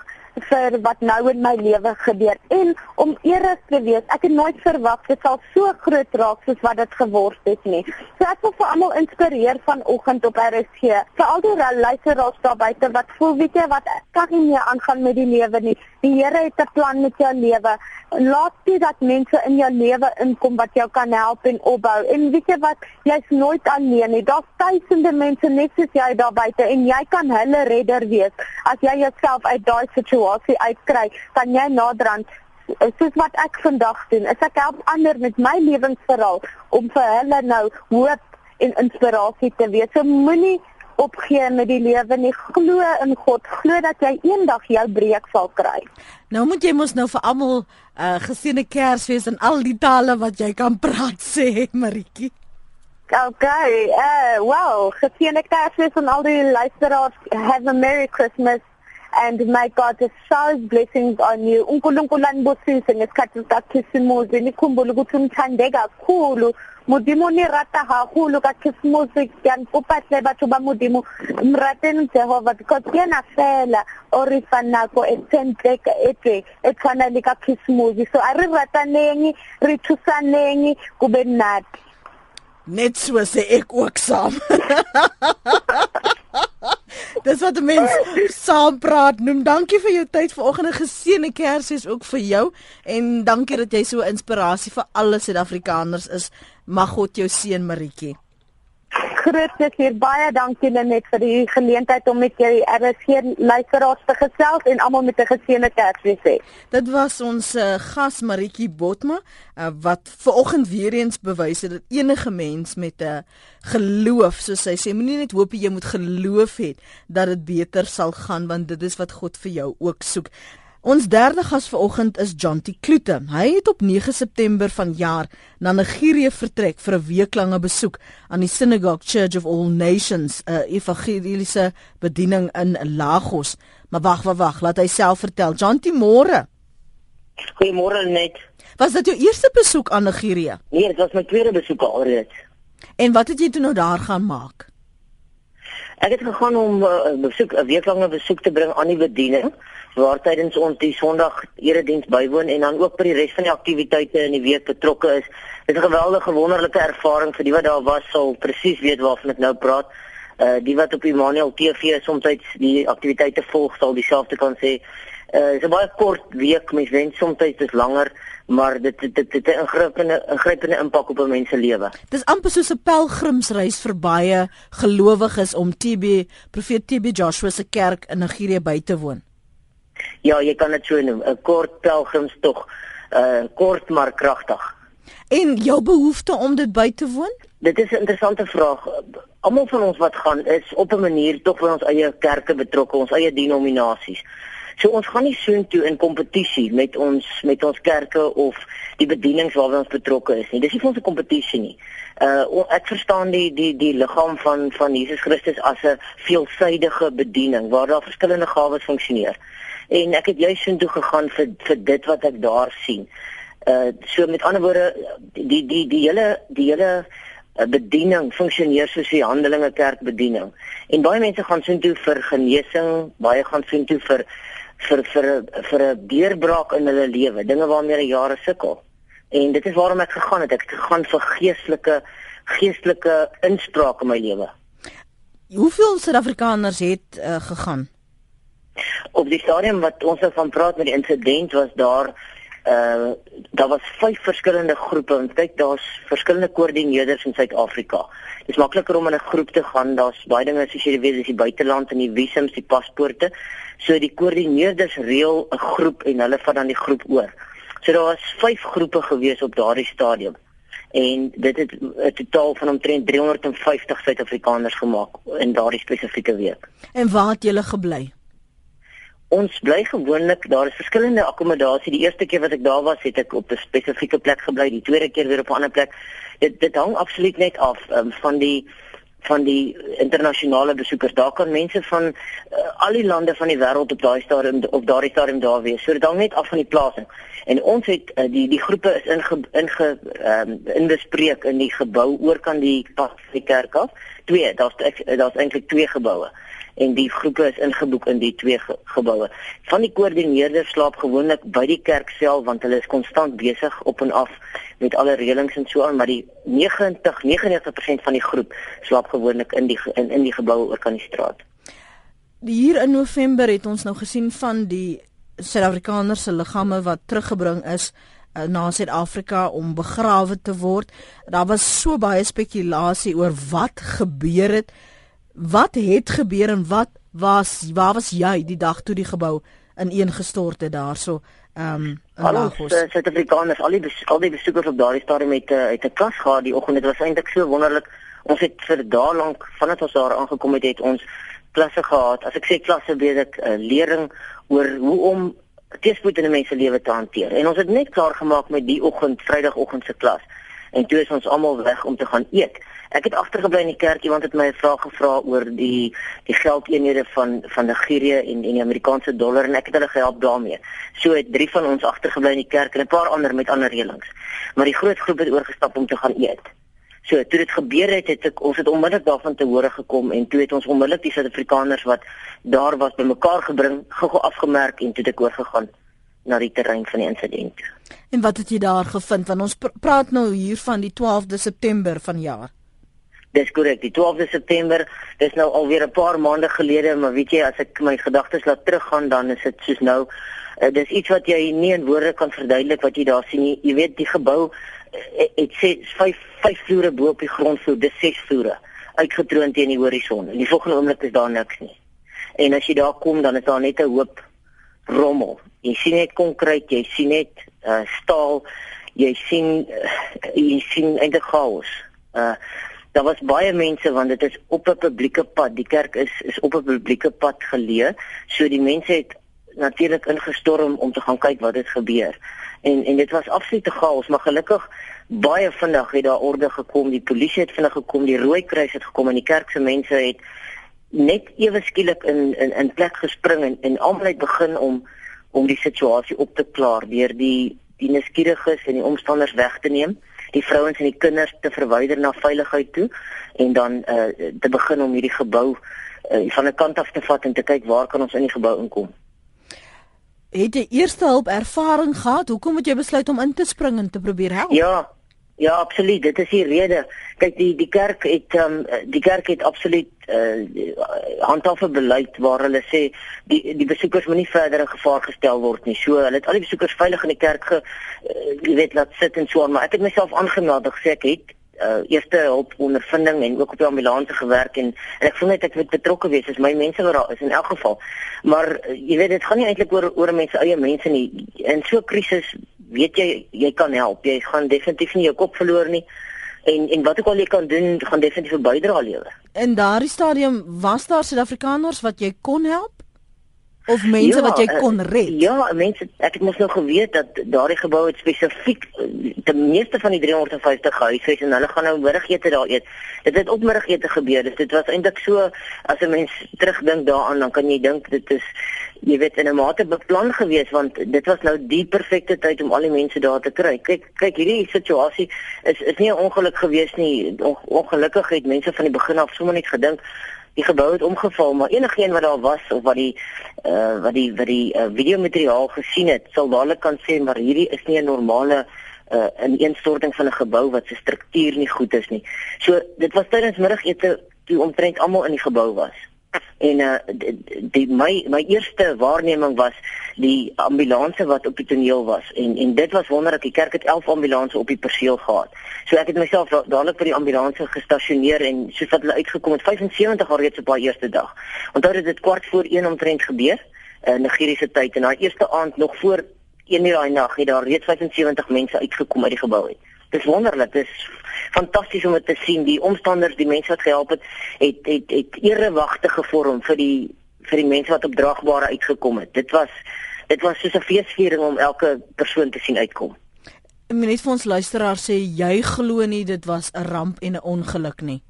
vir wat nou in my lewe gebeur en om eerlik te wees, ek het nooit verwag dit sal so groot raak soos wat dit geword het nie. So ek wil vir almal inspireer vanoggend op RSG. Vir al die luisteraars daar buite wat voel, weet jy wat, kan nie meer aangaan met die lewe nie. Die Here het 'n plan met jou lewe. Laat dit dat mense in jou lewe inkom wat jou kan help en opbou. En weet jy wat, jy's nooit alleen nie. Daar's duisende mense net soos jy daar buite en jy kan hulle redder wees as jy jouself uit daai situasie situasie uitkry, kan jy naderhand soos wat ek vandag doen, is ek help ander met my lewensverhaal om vir hulle nou hoop en inspirasie te wees. So moenie opgee met die lewe nie. Glo in God. Glo dat jy eendag jou breek sal kry. Nou moet jy mos nou vir almal 'n uh, geseënde Kersfees en al die tale wat jy kan praat sê, Maritjie. Okay, uh well, geseënde Kersfees aan al die luisteraars. Have a merry Christmas and my God showers blessings on you. uNkulunkulu anibusise ngesikhathi sikaKhisimusi nikhumbule ukuthi umthande kakhulu. Modimo ni rata haholo ka Christmas ke ankopa hle batho ba modimo mrateni Jehova because ke na fela o re fa nako e tsentle e tse e tshwana le ka Christmas so a re rataneng re thusaneng kube nati net so sê ek ook saam Dis wat mense saam praat. Noem dankie vir jou tyd vanoggend. 'n Geseënde Kersfees ook vir jou en dankie dat jy so inspirasie vir alle Suid-Afrikaners is. Mag God jou seën, Maritjie groot plesier. Baie dankie Lenet vir die geleentheid om met jou RSG luisteraars te gesels en almal met 'n geseënde Kersfees hê. Dit was ons uh, gas Maritjie Botma uh, wat ver oggend weer eens bewys het dat enige mens met 'n uh, geloof, soos sy sê, moenie net hoop jy moet geloof hê dat dit beter sal gaan want dit is wat God vir jou ook soek. Ons derde gas vanoggend is John T. Kloete. Hy het op 9 September vanjaar na Nigerië vertrek vir 'n weeklange besoek aan die Synagogue Church of All Nations, 'n evangeliese bediening in Lagos. Maar wag, wag, wag, laat hy self vertel. John T. Môre. Goeiemôre net. Was dit jou eerste besoek aan Nigerië? Nee, dit was my tweede besoek alreeds. En wat het jy toe nou daar gaan maak? Ek het gegaan om 'n uh, besoek 'n weeklange besoek te bring aan die bediening waar tydens ons die Sondag erediens bywoon en dan ook by die res van die aktiwiteite in die week betrokke is. Dit is 'n geweldige wonderlike ervaring vir die wat daar was sal presies weet waarvan ek nou praat. Uh die wat op Immanuel TV soms die aktiwiteite volg sal dieselfde kan sê. Uh dis 'n baie kort week, mens wens soms dit is langer, maar dit dit dit 'n ingrypende ingrypende impak op 'n mens se lewe. Dis amper soos 'n pelgrimsreis vir baie gelowiges om TB Profeet TB Joshua se kerk in Nigerië by te woon. Ja, jy kan dit so noem, 'n kort pelgrimstog, uh kort maar kragtig. En jou behoefte om dit by te woon? Dit is 'n interessante vraag. Almal van ons wat gaan is op 'n manier tog by ons eie kerke betrokke, ons eie denominasies. So ons gaan nie soontoe in kompetisie met ons met ons kerke of die bedienings waarby ons betrokke is nie. Dis nie vir ons 'n kompetisie nie. Uh ek verstaan die die die liggaam van van Jesus Christus as 'n veelsidige bediening waar daar verskillende gawes funksioneer en ek het juis intoe gegaan vir vir dit wat ek daar sien. Uh so met ander woorde die die die hele die hele uh, bediening funksioneer soos die Handelinge Kerk bediening. En baie mense gaan soontoe vir genesing, baie gaan soontoe vir vir vir vir 'n deurbraak in hulle lewe, dinge waarmee hulle jare sukkel. En dit is waarom ek gegaan het. Ek het gegaan vir geestelike geestelike inspraak in my lewe. Hoeveel Suid-Afrikaners het uh, gegaan? Op die stadium wat ons van praat met die insident was daar uh daar was vyf verskillende groepe en kyk daar's verskillende koördineerders in Suid-Afrika. Dit is makliker om in 'n groep te gaan. Daar's baie dinge soos jy weet, dis die buiteland en die visums, die paspoorte. So die koördineerders reël 'n groep en hulle vat dan die groep oor. So daar was vyf groepe gewees op daardie stadium. En dit het 'n totaal van omtrent 350 Suid-Afrikaners gemaak in daardie spesifieke week. En waar het julle gebly? Ons bly gewoonlik, daar is verskillende akkommodasie. Die eerste keer wat ek daar was, het ek op 'n spesifieke plek gebly, die tweede keer weer op 'n ander plek. Dit dit hang absoluut net af um, van die van die internasionale besoekers. Daar kan mense van uh, al die lande van die wêreld op daai stadium op daardie stadium daar wees. So dit hang net af van die plasing. En ons het uh, die die groepe is inge inge ehm um, inbespreek in die gebou oor kan die pad van die kerk af. Twee, daar's daar's eintlik twee geboue en die groepe is ingeboek in die twee ge geboue. Van die koördineerders slaap gewoonlik by die kerk self want hulle is konstant besig op en af met alle reëlings en so aan, maar die 90 99% van die groep slaap gewoonlik in die in, in die geboue oor kan die straat. Hier in November het ons nou gesien van die Suid-Afrikaners se liggame wat teruggebring is uh, na Suid-Afrika om begrawe te word. Daar was so baie spekulasie oor wat gebeur het wat het gebeur en wat was waar was jy die dag toe die gebou ineengestort het daarso ehm um, in Lagos? uh, Suid-Afrikaners al die al die besoekers op daardie stadium het uh, het 'n klas gehad die oggend. Dit was eintlik so wonderlik. Ons het vir dae lank vandat ons daar aangekom het het ons klasse gehad. As ek sê klasse weet ek 'n uh, eh, lering oor hoe om teespoed in 'n mens se lewe te hanteer. En ons het net klaar gemaak met die oggend Vrydagoggend se klas en toe is ons almal weg om te gaan eet Ek het agtergebly in die kerk iemand het my 'n vraag gevra oor die die geldeenhede van van Nigerië en en die Amerikaanse dollar en ek het hulle gehelp daarmee. So het drie van ons agtergebly in die kerk en 'n paar ander met ander reëlings. Maar die groot groep het oorgestap om te gaan eet. So toe dit gebeur het, het ek ons het onmiddellik daarvan te hore gekom en toe het ons onmiddellik die Suid-Afrikaners wat daar was bymekaar gebring, gou-gou afgemerk en toe het ek oorgegaan na die terrein van die insident. En wat het jy daar gevind? Want ons pr praat nou hier van die 12de September vanjaar. Dis korrek, die 12de September, dis nou alweer 'n paar maande gelede, maar weet jy, as ek my gedagtes laat teruggaan, dan is dit soos nou, uh, dis iets wat jy nie in woorde kan verduidelik wat jy daar sien nie. Jy weet, die gebou uh, het sê 5 5 vloere bo op die grondvloer, dis 6 vloere uitgetroon teen die horison. En die volgende oomblik is daar niks nie. En as jy daar kom, dan is daar net 'n hoop rommel. Jy sien net konkreet, jy sien net uh, staal, jy sien uh, jy sien eintlik chaos. Uh daar was baie mense want dit is op 'n publieke pad. Die kerk is is op 'n publieke pad geleë. So die mense het natuurlik ingestorm om te gaan kyk wat het gebeur. En en dit was absoluut te chaos, maar gelukkig baie vinnig het daar orde gekom. Die polisie het vinnig gekom, die rooi kruis het gekom en die kerk se mense het net ewe skielik in in in plek gespring en en almal het begin om om die situasie op te klaar deur die die nuuskieriges en die omstanders weg te neem die vrouens en die kinders te verwyder na veiligheid toe en dan uh, te begin om hierdie gebou uh, van 'n kant af te vat en te kyk waar kan ons in die gebou inkom. Het jy eerste hulp ervaring gehad? Hoekom het jy besluit om in te spring en te probeer help? Ja, Ja, absoluut. Dit is die rede. Kyk, die die kerk het ehm um, die kerk het absoluut uh handhaaf 'n beleid waar hulle sê die die besoekers moenie verder in gevaar gestel word nie. So, hulle het al die besoekers veilig in die kerk ge uh, jy weet laat sit en so aan, maar ek het myself aangemeld gesê ek het uh eerste hulp ondervinding en ook op die ambulanse gewerk en en ek voel net ek moet betrokke wees as my mense wat daar is in elk geval. Maar uh, jy weet dit gaan nie eintlik oor oor mense eie mense nie. In so 'n krisis weet jy jy kan help. Jy gaan definitief nie jou kop verloor nie. En en wat ook al jy kan doen, gaan definitief 'n bydrae lewer. In daardie stadium was daar Suid-Afrikaners wat jy kon help? of mense ja, wat jy eh, kon red. Ja, mense ek het mos nou geweet dat daardie gebou het spesifiek die meeste van die 350 huise en hulle gaan nou middagete daar eet. Dit het op middagete gebeur. Dus dit was eintlik so as 'n mens terugdink daaraan dan kan jy dink dit is jy weet in 'n mate beplan geweest want dit was nou die perfekte tyd om al die mense daar te kry. Kyk, kyk hierdie situasie is is nie 'n ongeluk geweest nie. Ongelukkig het mense van die begin af sommer net gedink die gebou het omgeval, maar enigeen wat daar was of wat die uh wat die wat die uh, videomateriaal gesien het, sal dadelik kan sê maar hierdie is nie 'n normale uh ineenstorting van 'n gebou wat se struktuur nie goed is nie. So dit was tydens middagete toe omtrent almal in die gebou was. En uh die, die my my eerste waarneming was die ambulanse wat op die toneel was en en dit was wonderlik die kerk het 11 ambulanse op die perseel gehad. So ek het myself dadelik by die ambulanse gestasioneer en soos wat hulle uitgekom het 75 alreeds op daai eerste dag. Onthou dit het kwart voor 1 omtrent gebeur in uh, Nigeriese tyd en daai eerste aand nog voor 1 uur daai nag het daar reeds 75 mense uitgekom uit die gebou uit. Dis wonderlik, dis fantasties om dit te sien. Die omstanders, die mense wat gehelp het, het het het erewagte gevorm vir die vir die mense wat op draagbare uitgekom het. Dit was dit was soos 'n feesviering om elke persoon te sien uitkom. Net vir ons luisteraars sê jy glo nie dit was 'n ramp en 'n ongeluk nie.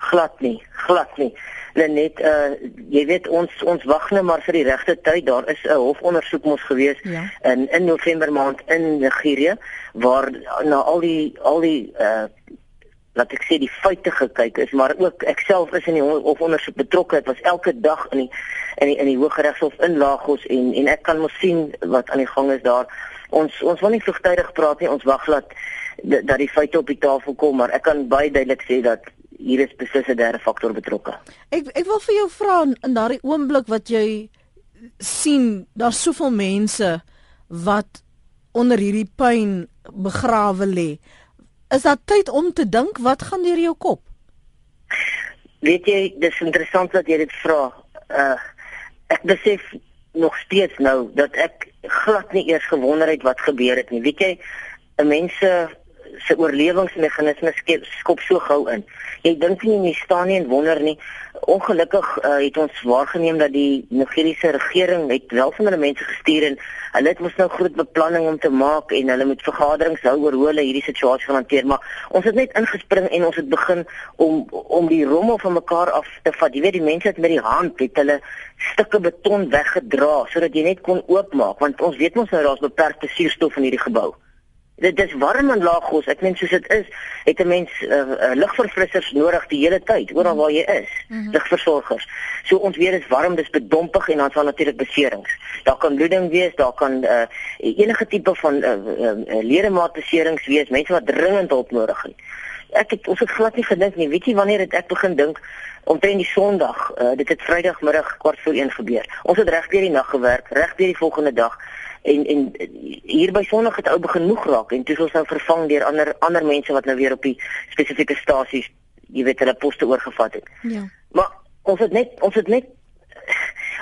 Glad nie, glad nie. Net uh jy weet ons ons wag net maar vir die regte tyd. Daar is 'n hofondersoek mos gewees ja. in in November maand in Nigerië waar na al die al die uh laat ek sê die feite gekyk is, maar ook ek self is in die hofondersoek betrokke. Dit was elke dag in die in die in die Hooggeregshof in Lagos en en ek kan mos sien wat aan die gang is daar. Ons ons wil nie vroegtydig praat nie. Ons wag dat dat die feite op die tafel kom, maar ek kan baie duidelik sê dat hier is beslis 'n derde faktor betrokke. Ek ek wil vir jou vra in daardie oomblik wat jy sien daar's soveel mense wat onder hierdie pyn begrawe lê. Is dit tyd om te dink wat gaan deur jou kop? Weet jy, dis interessant dat jy dit vra. Uh ek besef nog steeds nou dat ek glad nie eers gewonder het wat gebeur het nie. Weet jy, mense se oorlewingsmeganismes skop so gou in. Jy dink nie jy staan nie en wonder nie. Ongelukkig uh, het ons waargeneem dat die Nigeriese regering het wel van hulle mense gestuur en hulle het mos nou groot beplanning om te maak en hulle moet vergaderings hou oor hoe hulle hierdie situasie gaan hanteer, maar ons het net ingespring en ons het begin om om die rommel van mekaar af te vat. Jy weet die mense het met die hand het hulle stukke beton weggedra sodat jy net kon oopmaak want ons weet mos nou daar's beperkte suurstof in hierdie gebou dit is warm in Lagos. Ek meen soos dit is, het 'n mens uh, uh, lugverfrissers nodig die hele tyd oral waar jy is. Mm -hmm. Lugversorgers. So ons dit is warm, dis bedompig en dan sal natuurlik beserings. Daar kan bloeding wees, daar kan uh, enige tipe van uh, uh, ledemaatbeserings wees, mense wat dringend hulp nodig het. Ek het ons het glad nie gedink nie. Weet jy wanneer het ek begin dink omtrent die Sondag, uh, dit het Vrydagmiddag kwart voor 1 gebeur. Ons het reg deur die nag gewerk, reg deur die volgende dag en en hier by Sondag het ou begin moeg raak en toe is ons nou vervang deur ander ander mense wat nou weer op die spesifieke stasies jy weet hulle poste oorgevat het. Ja. Maar ons het net ons het net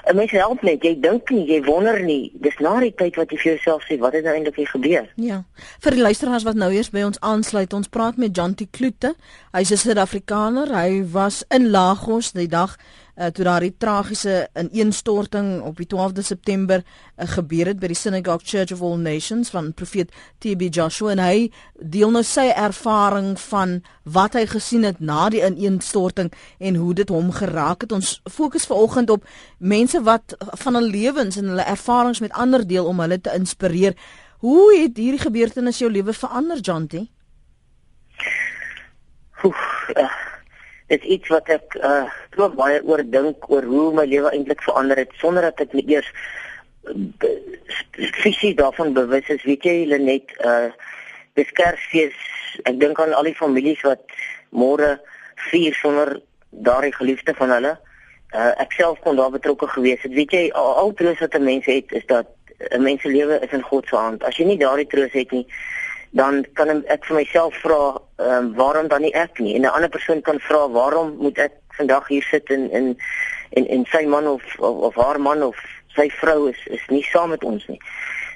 'n mens help net jy dink nie jy wonder nie dis na die tyd wat jy vir jouself sê wat het nou eintlik gebeur. Ja. Vir die luisteraars wat nou eers by ons aansluit, ons praat met Jantie Kloete. Hy's 'n Suid-Afrikaner. Hy was in Lagos die dag uh, toe daar die tragiese ineenstorting op die 12de September uh, gebeur het by die Synagogue Church of All Nations van profeet TB Joshua en hy deel nou sy ervaring van wat hy gesien het na die ineenstorting en hoe dit hom geraak het. Ons fokus vanoggend op mense wat van hul lewens en hulle ervarings met ander deel om hulle te inspireer. Hoe het hierdie gebeurtenis jou lewe verander, Jantie? Oef, uh, dit is iets wat ek uh so baie oor dink oor hoe my lewe eintlik verander het sonder dat ek net eers fisies daarvan bewus is. Weet jy, Lenet, uh dis Kersfees. Ek dink aan al die families wat môre vier sonder daardie geliefde van hulle. Uh ek self kon daar betrokke gewees het. Weet jy, al troos wat 'n mens het is dat 'n mens se lewe is in God se hand. As jy nie daardie troos het nie, dan kan ek vir myself vra ehm um, waarom dan nie ek nie en 'n ander persoon kan vra waarom moet ek vandag hier sit in in en en sy man of, of of haar man of sy vrou is is nie saam met ons nie.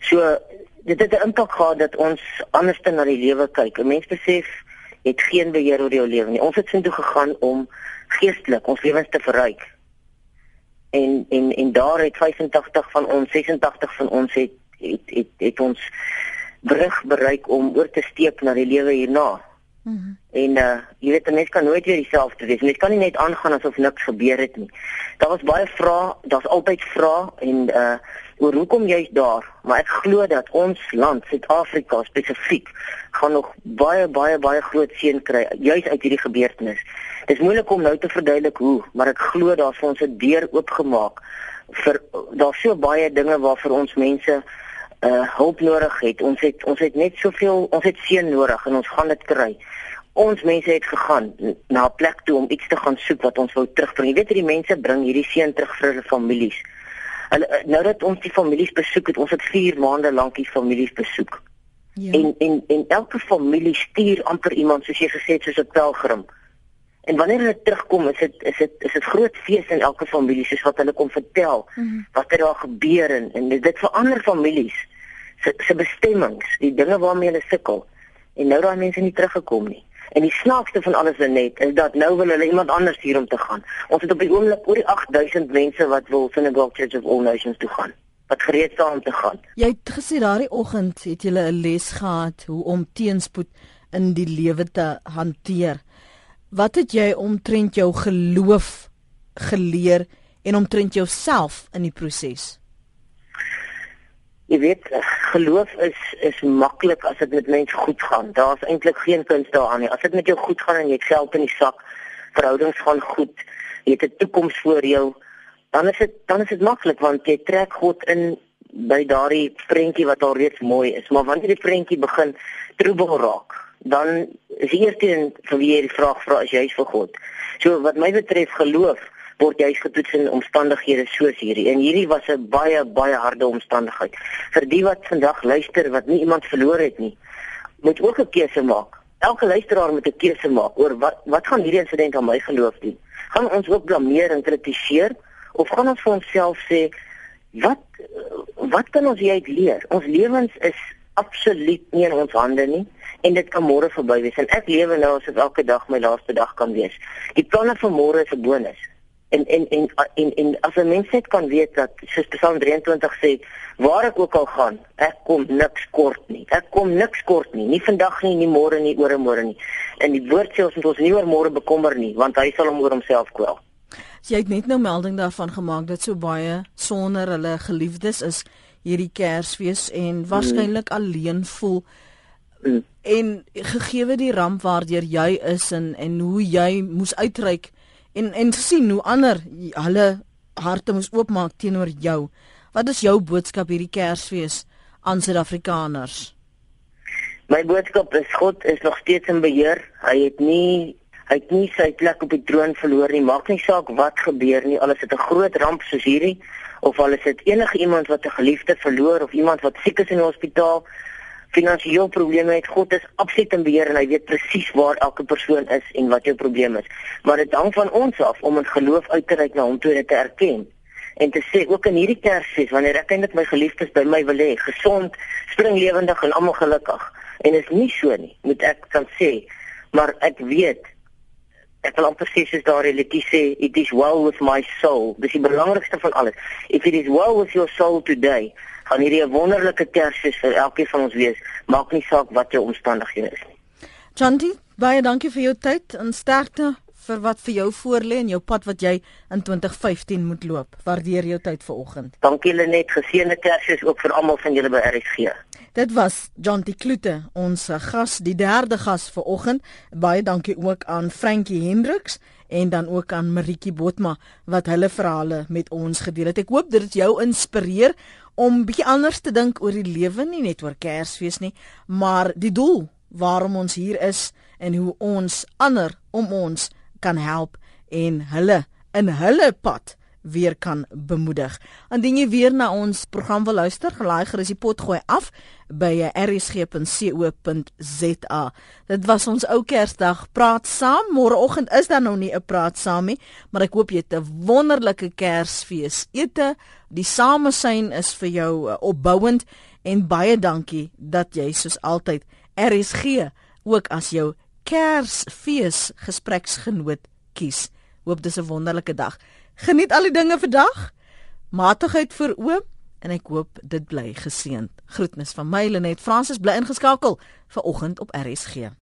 So dit het 'n impak gehad dat ons anders na die lewe kyk. 'n Mens besef het geen beheer oor jou lewe nie. Ons het sin toe gegaan om geestelik ons lewens te verryk. En en en daar het 85 van ons 86 van ons het het het, het ons brug bereik om oor te steek na die lewe hierna. Mm -hmm. En uh jy weet 'n mens kan nooit weer dieselfde wees. Mens kan nie net aangaan asof niks gebeur het nie. Daar was baie vrae, daar's altyd vrae en uh oor hoekom jy's daar, maar ek glo dat ons land, Suid-Afrika spesifiek, gaan nog baie baie baie groot seën kry juis uit hierdie gebeurtenis. Dit is moeilik om nou te verduidelik hoe, maar ek glo daar's vir ons 'n deur oopgemaak vir daar's so baie dinge waarvoor ons mense uh hulp nodig het. Ons het ons het net soveel ons het seën nodig en ons gaan dit kry. ons mense het gegaan na 'n plek toe om iets te gaan soek wat ons wou terugbring. Jy weet hierdie mense bring hierdie seun terug vir hulle families. Hulle eh, nou dat ons die families besoek het, ons het 4 maande lank die families besoek. Ja. En en en elke familie stuur amper iemand soos jy gesê het soos 'n pelgrim. En wanneer hulle terugkom, is dit is dit is dit groot fees in elke familie soos wat hulle kom vertel mm -hmm. wat het daar gebeur en, en dit verander families se se bestemmings, die dinge waarmee hulle sukkel. En nou daai mense nie teruggekom nie. En die snaakste van alles net is dat nou wil hulle iemand anders hier om te gaan. Ons het op die oomblik oor die 8000 mense wat wil Synagogue Church of All Nations toe gaan wat gereed staan om te gaan. Jy het gesê daardie oggend het jy 'n les gehad hoe om teenspoed in die lewe te hanteer. Wat het jy omtrent jou geloof geleer en omtrent jouself in die proses? Jy weet, geloof is is maklik as dit met mense goed gaan. Daar's eintlik geen kuns daaraan nie. As dit met jou goed gaan en jy het geld in die sak, verhoudings gaan goed, jy het 'n toekoms voor jou, dan is dit dan is dit maklik want jy trek God in by daardie prentjie wat al reeds mooi is. Maar wanneer die prentjie begin troebel raak, dan is die eerste ding vir wie jy die vraag vra is jy vir God. So wat my betref geloof word jy getoets in omstandighede soos hierdie. En hierdie was 'n baie baie harde omstandigheid. Vir die wat vandag luister wat nie iemand verloor het nie, moet ook 'n keuse maak. Elke luisteraar moet 'n keuse maak oor wat wat gaan hierdie insident aan my geloof doen? Gaan ons ook blameer en kritiseer of gaan ons vir onsself sê wat wat kan ons hieruit leer? Ons lewens is absoluut nie in ons hande nie en dit kan môre verby wees en ek lewe nou asof elke dag my laaste dag kan wees. Die planne vir môre is 'n bonus en en en en, en as 'n mens net kan weet dat soos Psalm 23 sê waar ek ook al gaan ek kom niks kort nie. Ek kom niks kort nie. Nie vandag nie nie môre nie oor môre nie. En die woord sê ons moet ons nie oor môre bekommer nie want hy sal hom oor homself kwel. Jy het net nou melding daarvan gemaak dat so baie sonder hulle geliefdes is hierdie Kersfees en waarskynlik mm. alleen voel. Mm. en gegeewe die ramp waardeur jy is en en hoe jy moes uitreik en en sien hoe ander hulle harte moes oopmaak teenoor jou. Wat is jou boodskap hierdie Kersfees aan Suid-Afrikaners? My boodskap is God is nog steeds in beheer. Hy het nie hy het nie sy plek op die troon verloor nie. Maak nie saak wat gebeur nie. Al is dit 'n groot ramp soos hierdie of al is dit enige iemand wat 'n geliefde verloor of iemand wat siek is in die hospitaal finansiële probleme het. God is absoluut in beheer en hy weet presies waar elke persoon is en wat jou probleem is. Maar dit hang van ons af om in geloof uit te reik na hom toe en te erken en te sê ook in hierdie Kersfees wanneer ek eintlik my geliefdes by my wil hê, gesond, springlewendig en almal gelukkig. En is nie so nie, moet ek kan sê, maar ek weet ek wil amper sê soos daardie liedjie sê, it is well with my soul. Dis die belangrikste van alles. If it is well with your soul today, gaan hierdie 'n wonderlike Kersfees vir elkeen van ons wees. Maak nie saak wat jou omstandighede is nie. Chanti, baie dankie vir jou tyd en sterkte vir wat vir jou voorlê en jou pad wat jy in 2015 moet loop. Waardeer jou tyd vanoggend. Dankie Lenet, geseënde Kersfees ook vir almal van julle by RSG. Dit was John T Kloete, ons gas, die derde gas vanoggend. Baie dankie ook aan Frankie Hendriks en dan ook aan Maritjie Botma wat hulle verhale met ons gedeel het. Ek hoop dit jou inspireer om bietjie anders te dink oor die lewe nie net oor Kersfees nie, maar die doel waarom ons hier is en hoe ons ander om ons kan help en hulle in hulle pad weer kan bemoedig. Indien jy weer na ons program wil luister, gelaai gerus die pot gooi af by rsg.co.za. Dit was ons ou Kersdag praat saam. Môreoggend is daar nou nie 'n praat saam nie, maar ek hoop jy het 'n wonderlike Kersfees. Ete, die samesyn is vir jou uh, opbouend en baie dankie dat jy soos altyd RSG ook as jou Kersfees gespreksgenoot kies. Hoop dis 'n wonderlike dag. Geniet al die dinge vandag. Matigheid vir oom en ek hoop dit bly geseënd. Groetnis van my Lenet Fransis bly ingeskakel vir oggend op RSG.